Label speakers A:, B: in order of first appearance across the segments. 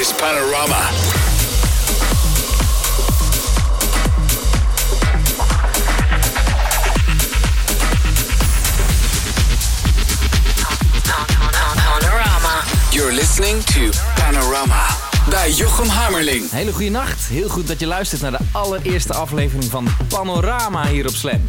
A: is Panorama. You're listening to Panorama bij Jochem Hammerling.
B: Hele goede nacht. Heel goed dat je luistert naar de allereerste aflevering van Panorama hier op Slam.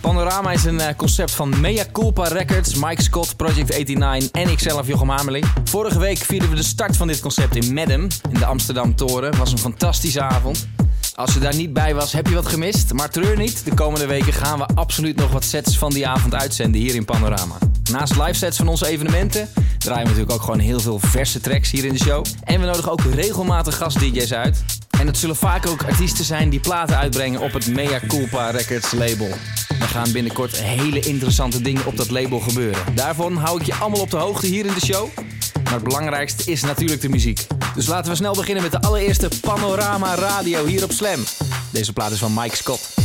B: Panorama is een eh, concept van Mea Culpa Records, Mike Scott, Project 89 en ikzelf Jochem Hamerling. Vorige week vierden we de start van dit concept in Madam, in de Amsterdam Toren. Was een fantastische avond. Als je daar niet bij was, heb je wat gemist. Maar treur niet, de komende weken gaan we absoluut nog wat sets van die avond uitzenden hier in Panorama. Naast live sets van onze evenementen draaien we natuurlijk ook gewoon heel veel verse tracks hier in de show. En we nodigen ook regelmatig gast-DJ's uit. En het zullen vaak ook artiesten zijn die platen uitbrengen op het Mea Culpa Records label. Er gaan binnenkort hele interessante dingen op dat label gebeuren. Daarvan hou ik je allemaal op de hoogte hier in de show. Maar het belangrijkste is natuurlijk de muziek. Dus laten we snel beginnen met de allereerste Panorama Radio hier op Slam. Deze plaat is van Mike Scott.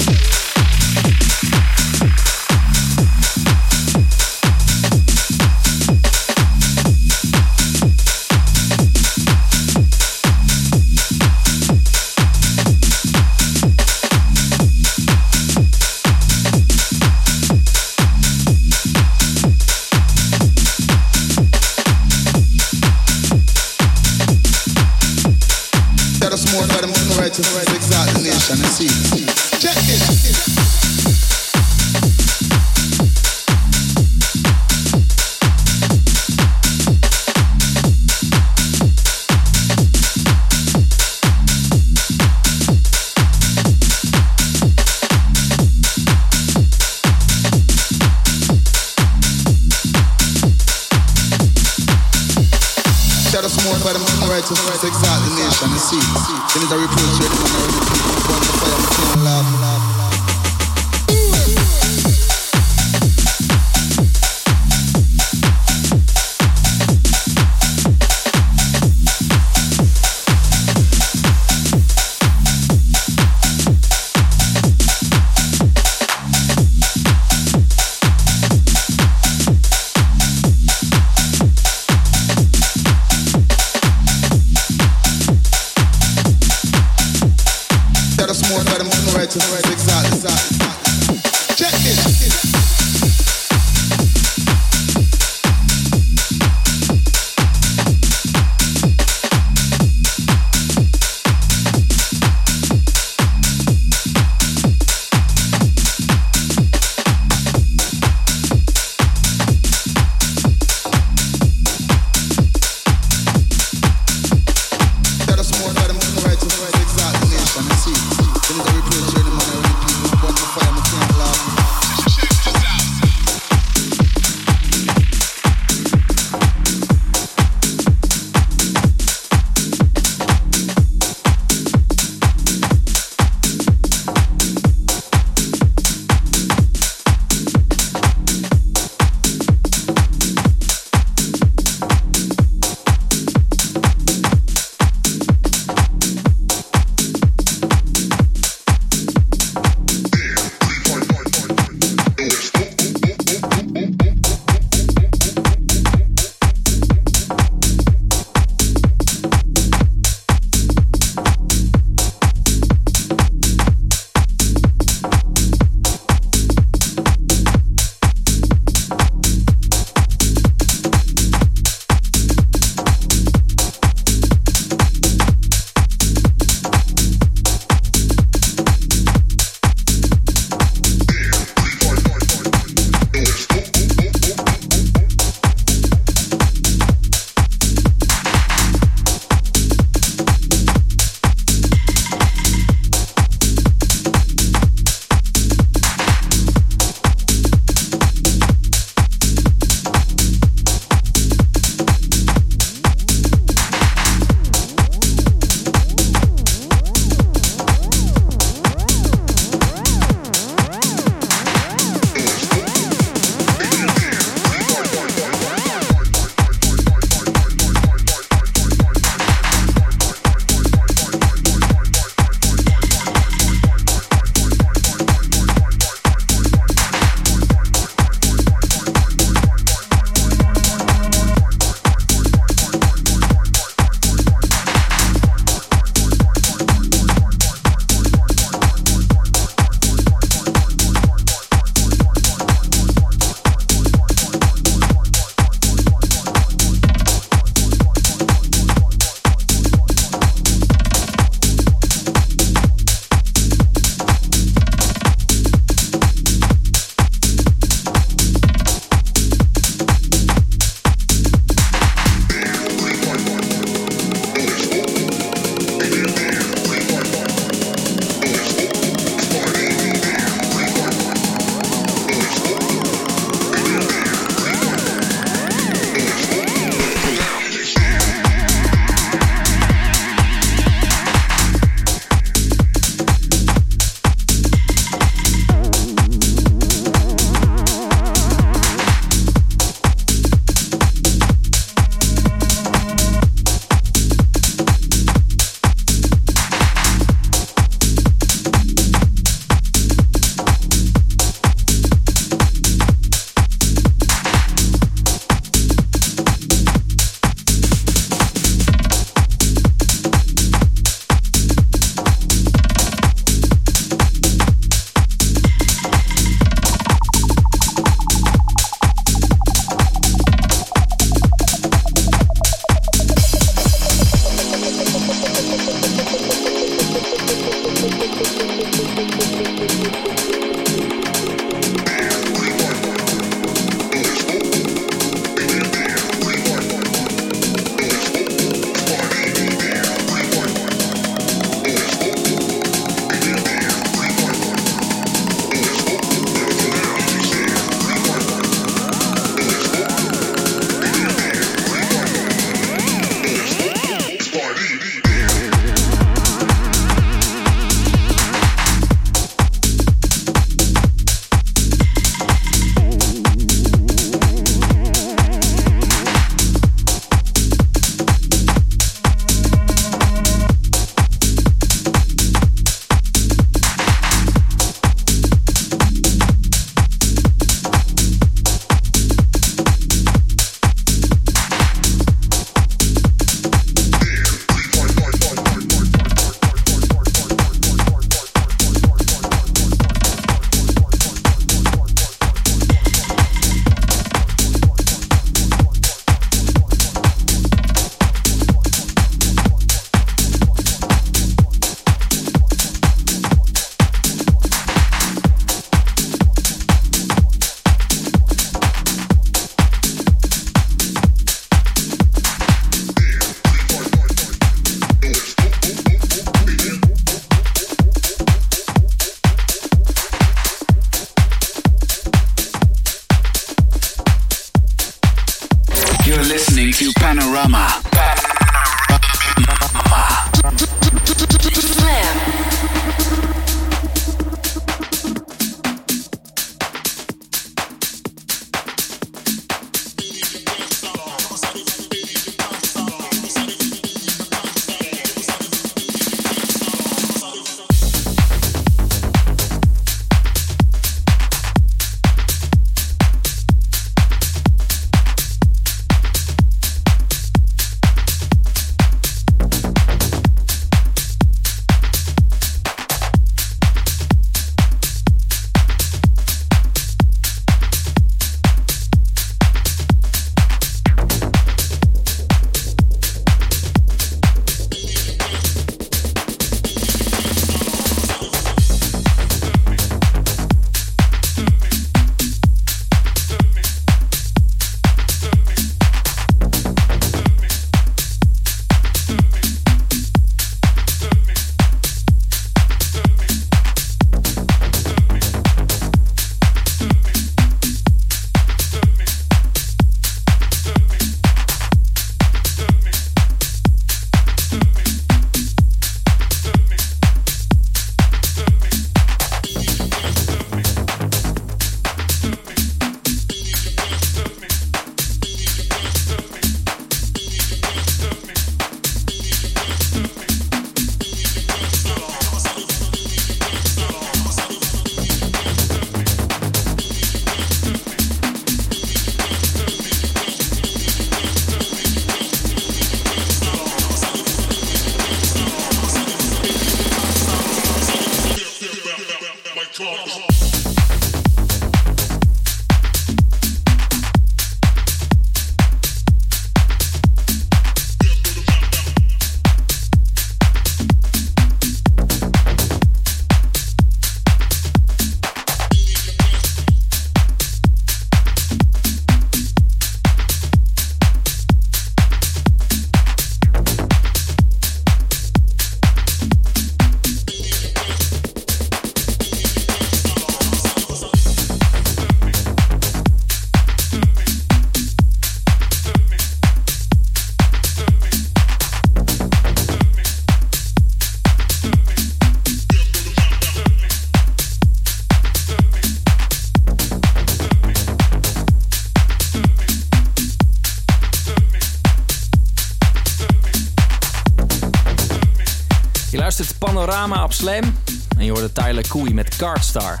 A: Panorama
B: op Slam. En je hoorde Tyler Koei met Cardstar.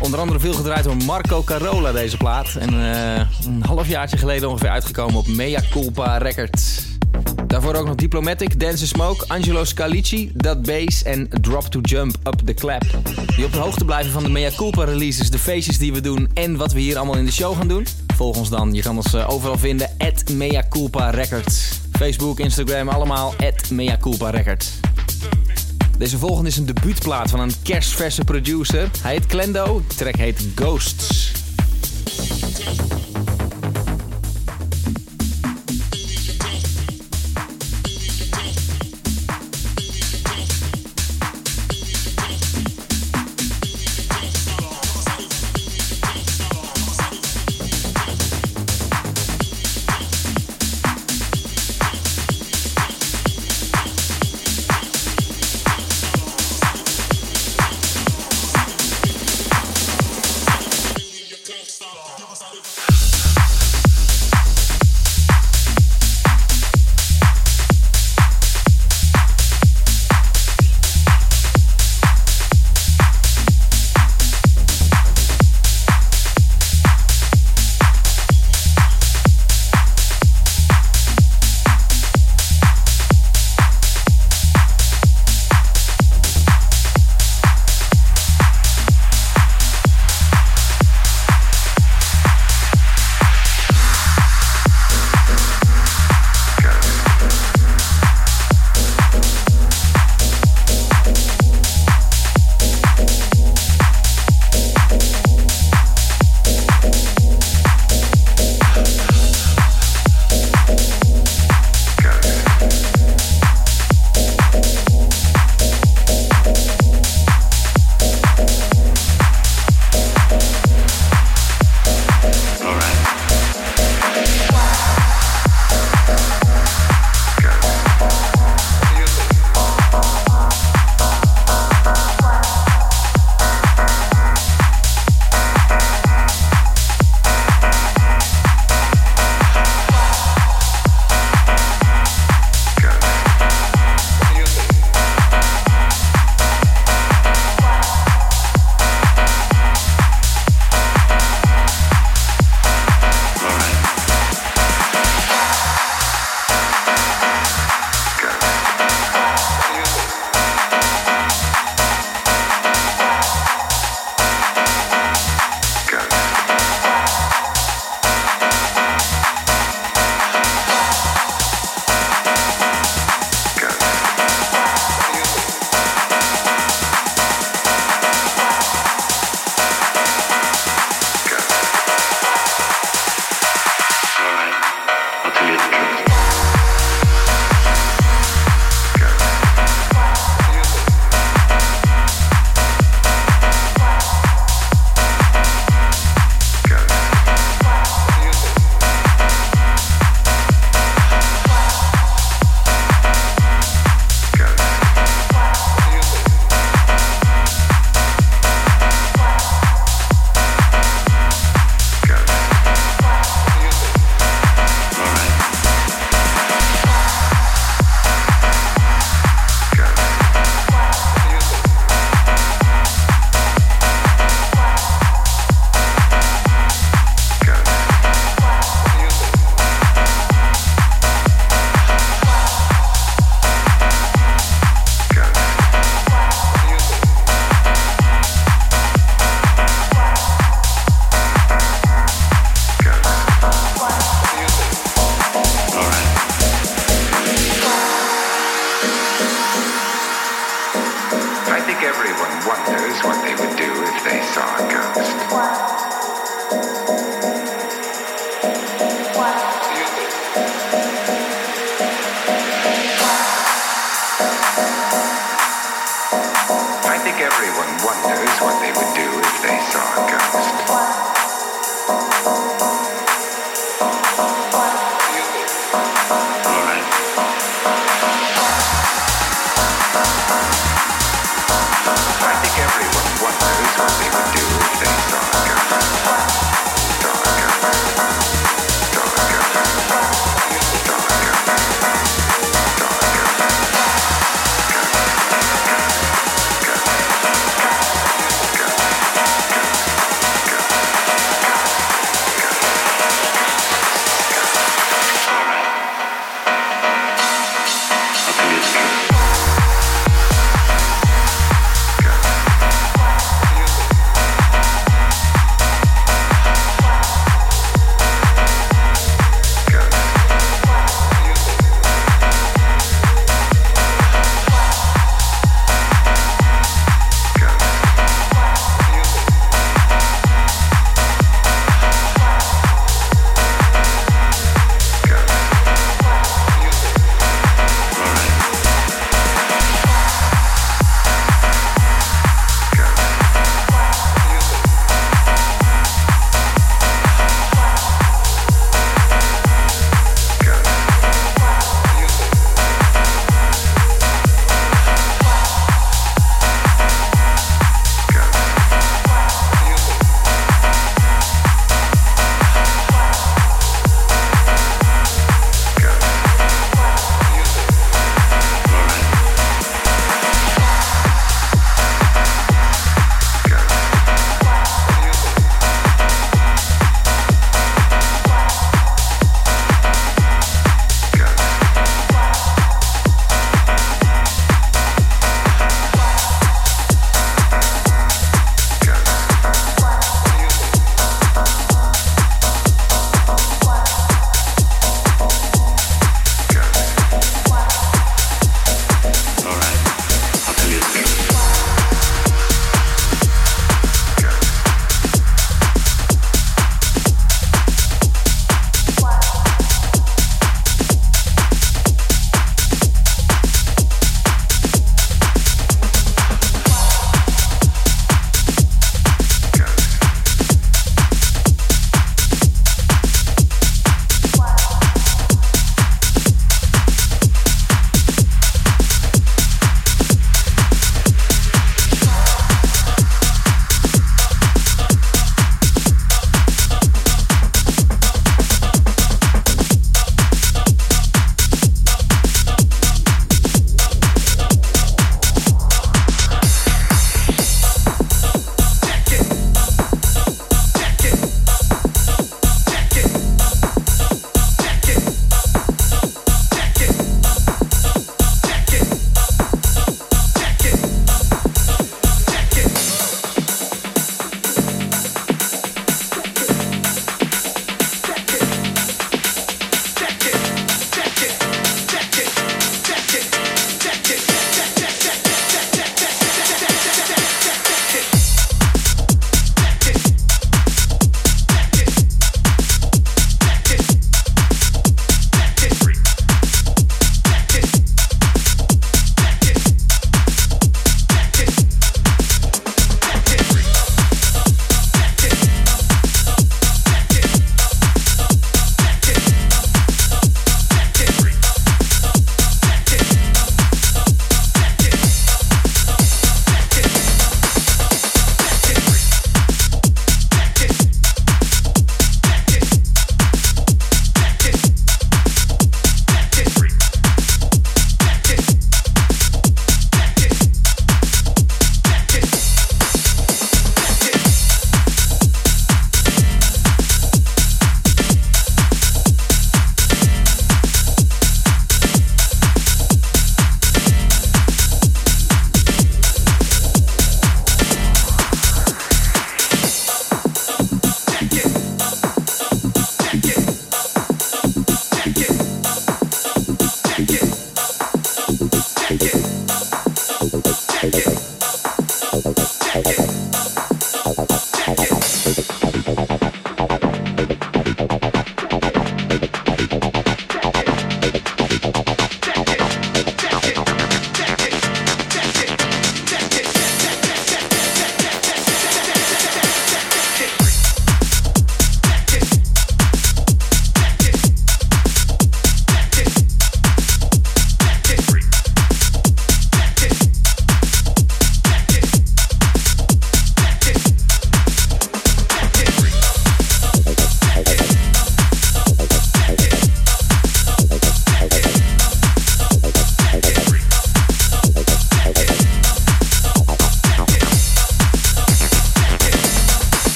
B: Onder andere veel gedraaid door Marco Carola deze plaat. En uh, een halfjaartje geleden ongeveer uitgekomen op Mea Culpa Records. Daarvoor ook nog Diplomatic, Dance Smoke, Angelo Scalici, Dat Bass en Drop to Jump Up the Clap. Die op de hoogte blijven van de Mea Culpa releases, de feestjes die we doen en wat we hier allemaal in de show gaan doen. Volg ons dan, je kan ons eh, overal vinden, at Mea Culpa Records. Facebook, Instagram, allemaal at Mea Culpa Records. Deze volgende is een debuutplaat van een kerstverse producer. Hij heet Klendo, de track heet Ghosts.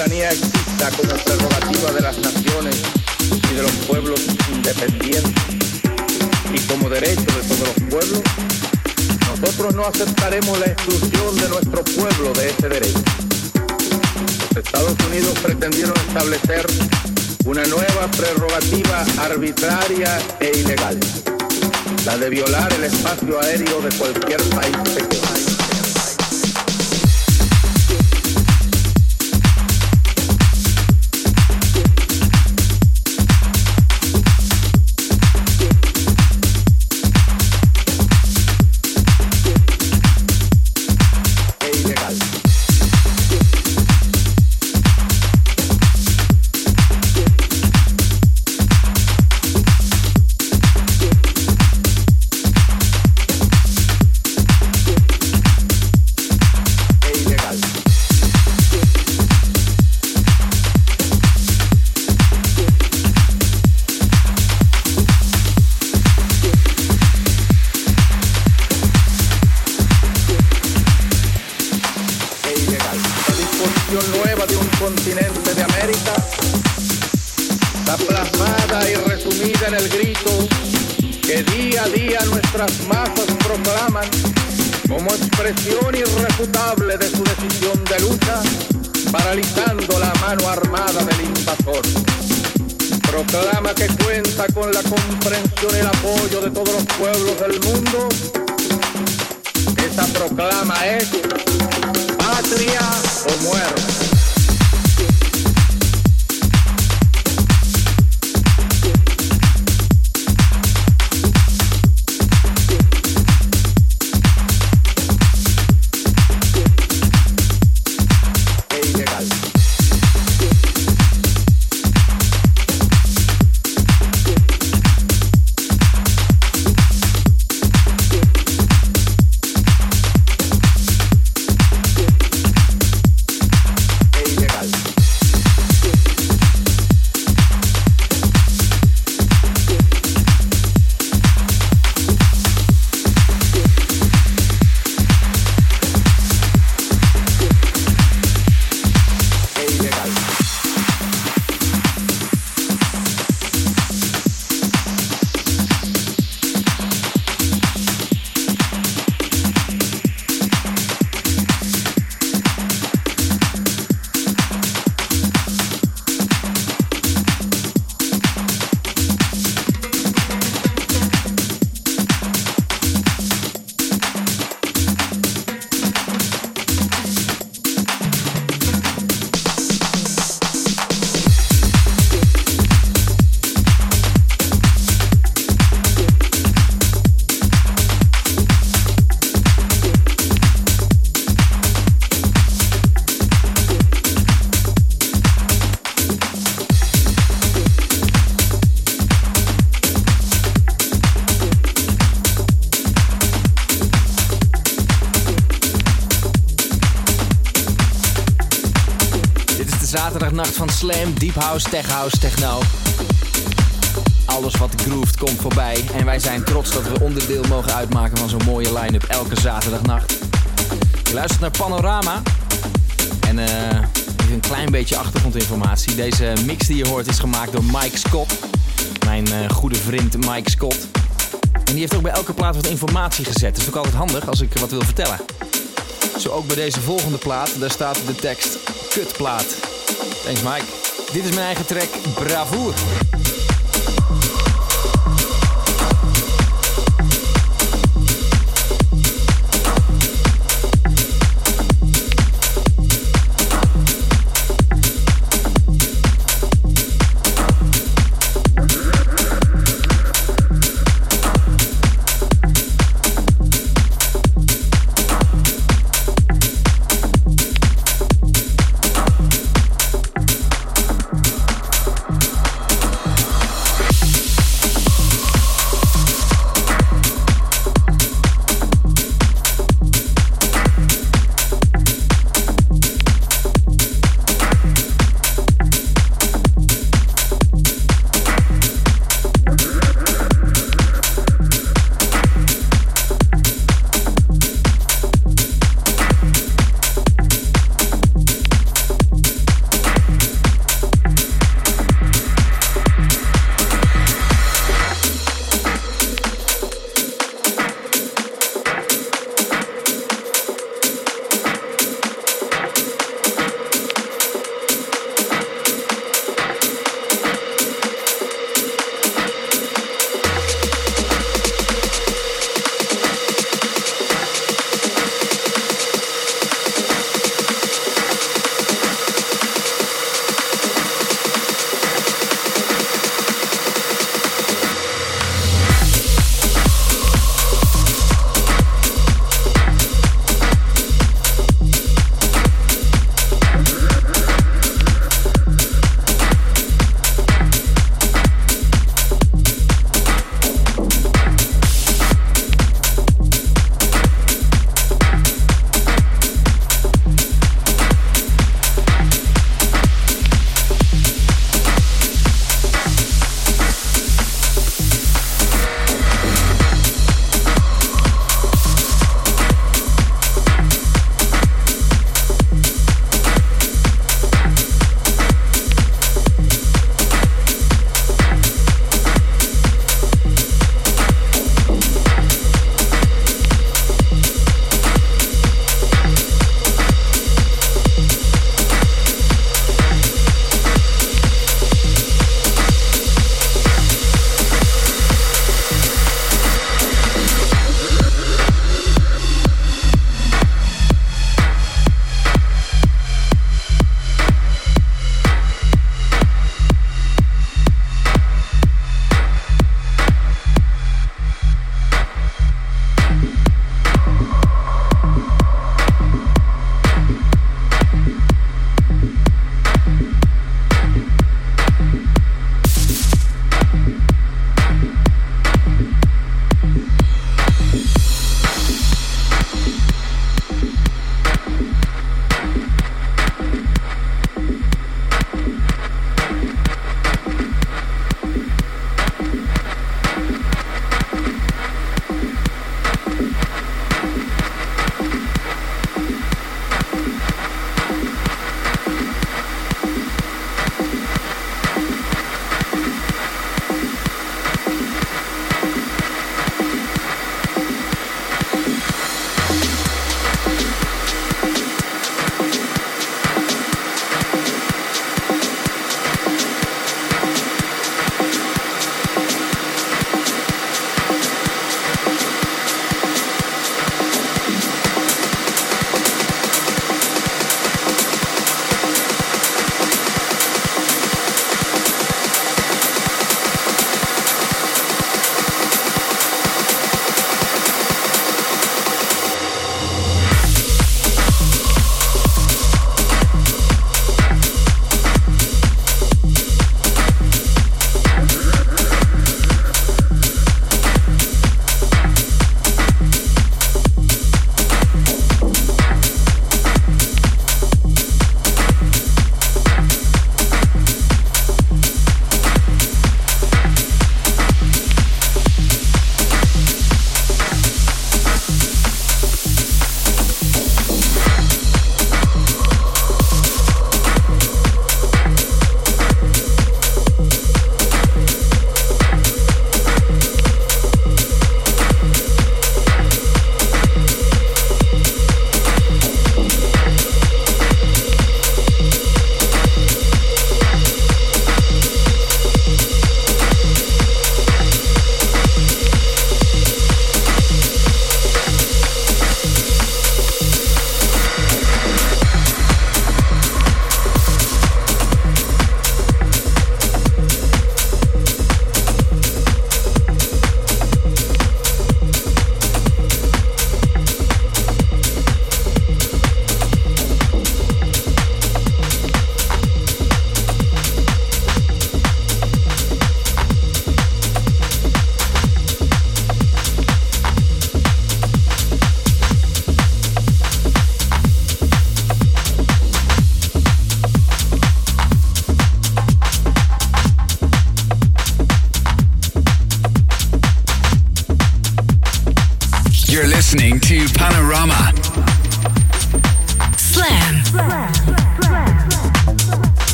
C: Exista como prerrogativa de las naciones y de los pueblos independientes y como derecho de todos los pueblos, nosotros no aceptaremos la exclusión de nuestro pueblo de ese derecho. Los Estados Unidos pretendieron establecer una nueva prerrogativa arbitraria e ilegal, la de violar el espacio aéreo de cualquier país pequeño.
B: Deep house, tech house, techno. Alles wat grooved komt voorbij. En wij zijn trots dat we onderdeel mogen uitmaken van zo'n mooie line-up elke zaterdagnacht. Je luistert naar Panorama. En uh, even een klein beetje achtergrondinformatie. Deze mix die je hoort is gemaakt door Mike Scott. Mijn uh, goede vriend Mike Scott. En die heeft ook bij elke plaat wat informatie gezet. Dat is ook altijd handig als ik wat wil vertellen. Zo ook bij deze volgende plaat. Daar staat de tekst kutplaat. Thanks Mike. Dit is mijn eigen track Bravoer.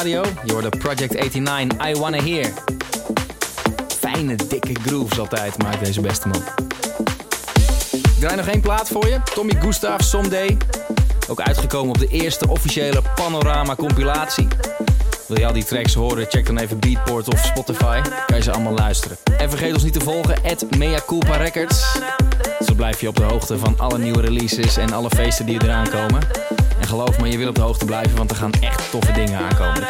B: Radio. Je hoort de Project 89, I Wanna Hear. Fijne, dikke grooves altijd maakt deze beste man. Ik draai nog één plaat voor je. Tommy Gustav, Someday. Ook uitgekomen op de eerste officiële Panorama compilatie. Wil je al die tracks horen? Check dan even Beatport of Spotify. Kan je ze allemaal luisteren. En vergeet ons niet te volgen, at Mea Culpa Records. Zo blijf je op de hoogte van alle nieuwe releases en alle feesten die eraan komen. Geloof me, je wil op de hoogte blijven, want er gaan echt toffe dingen aankomen.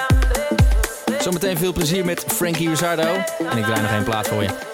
B: Zometeen veel plezier met Frankie Rizzardo. En ik draai nog één plaat voor je.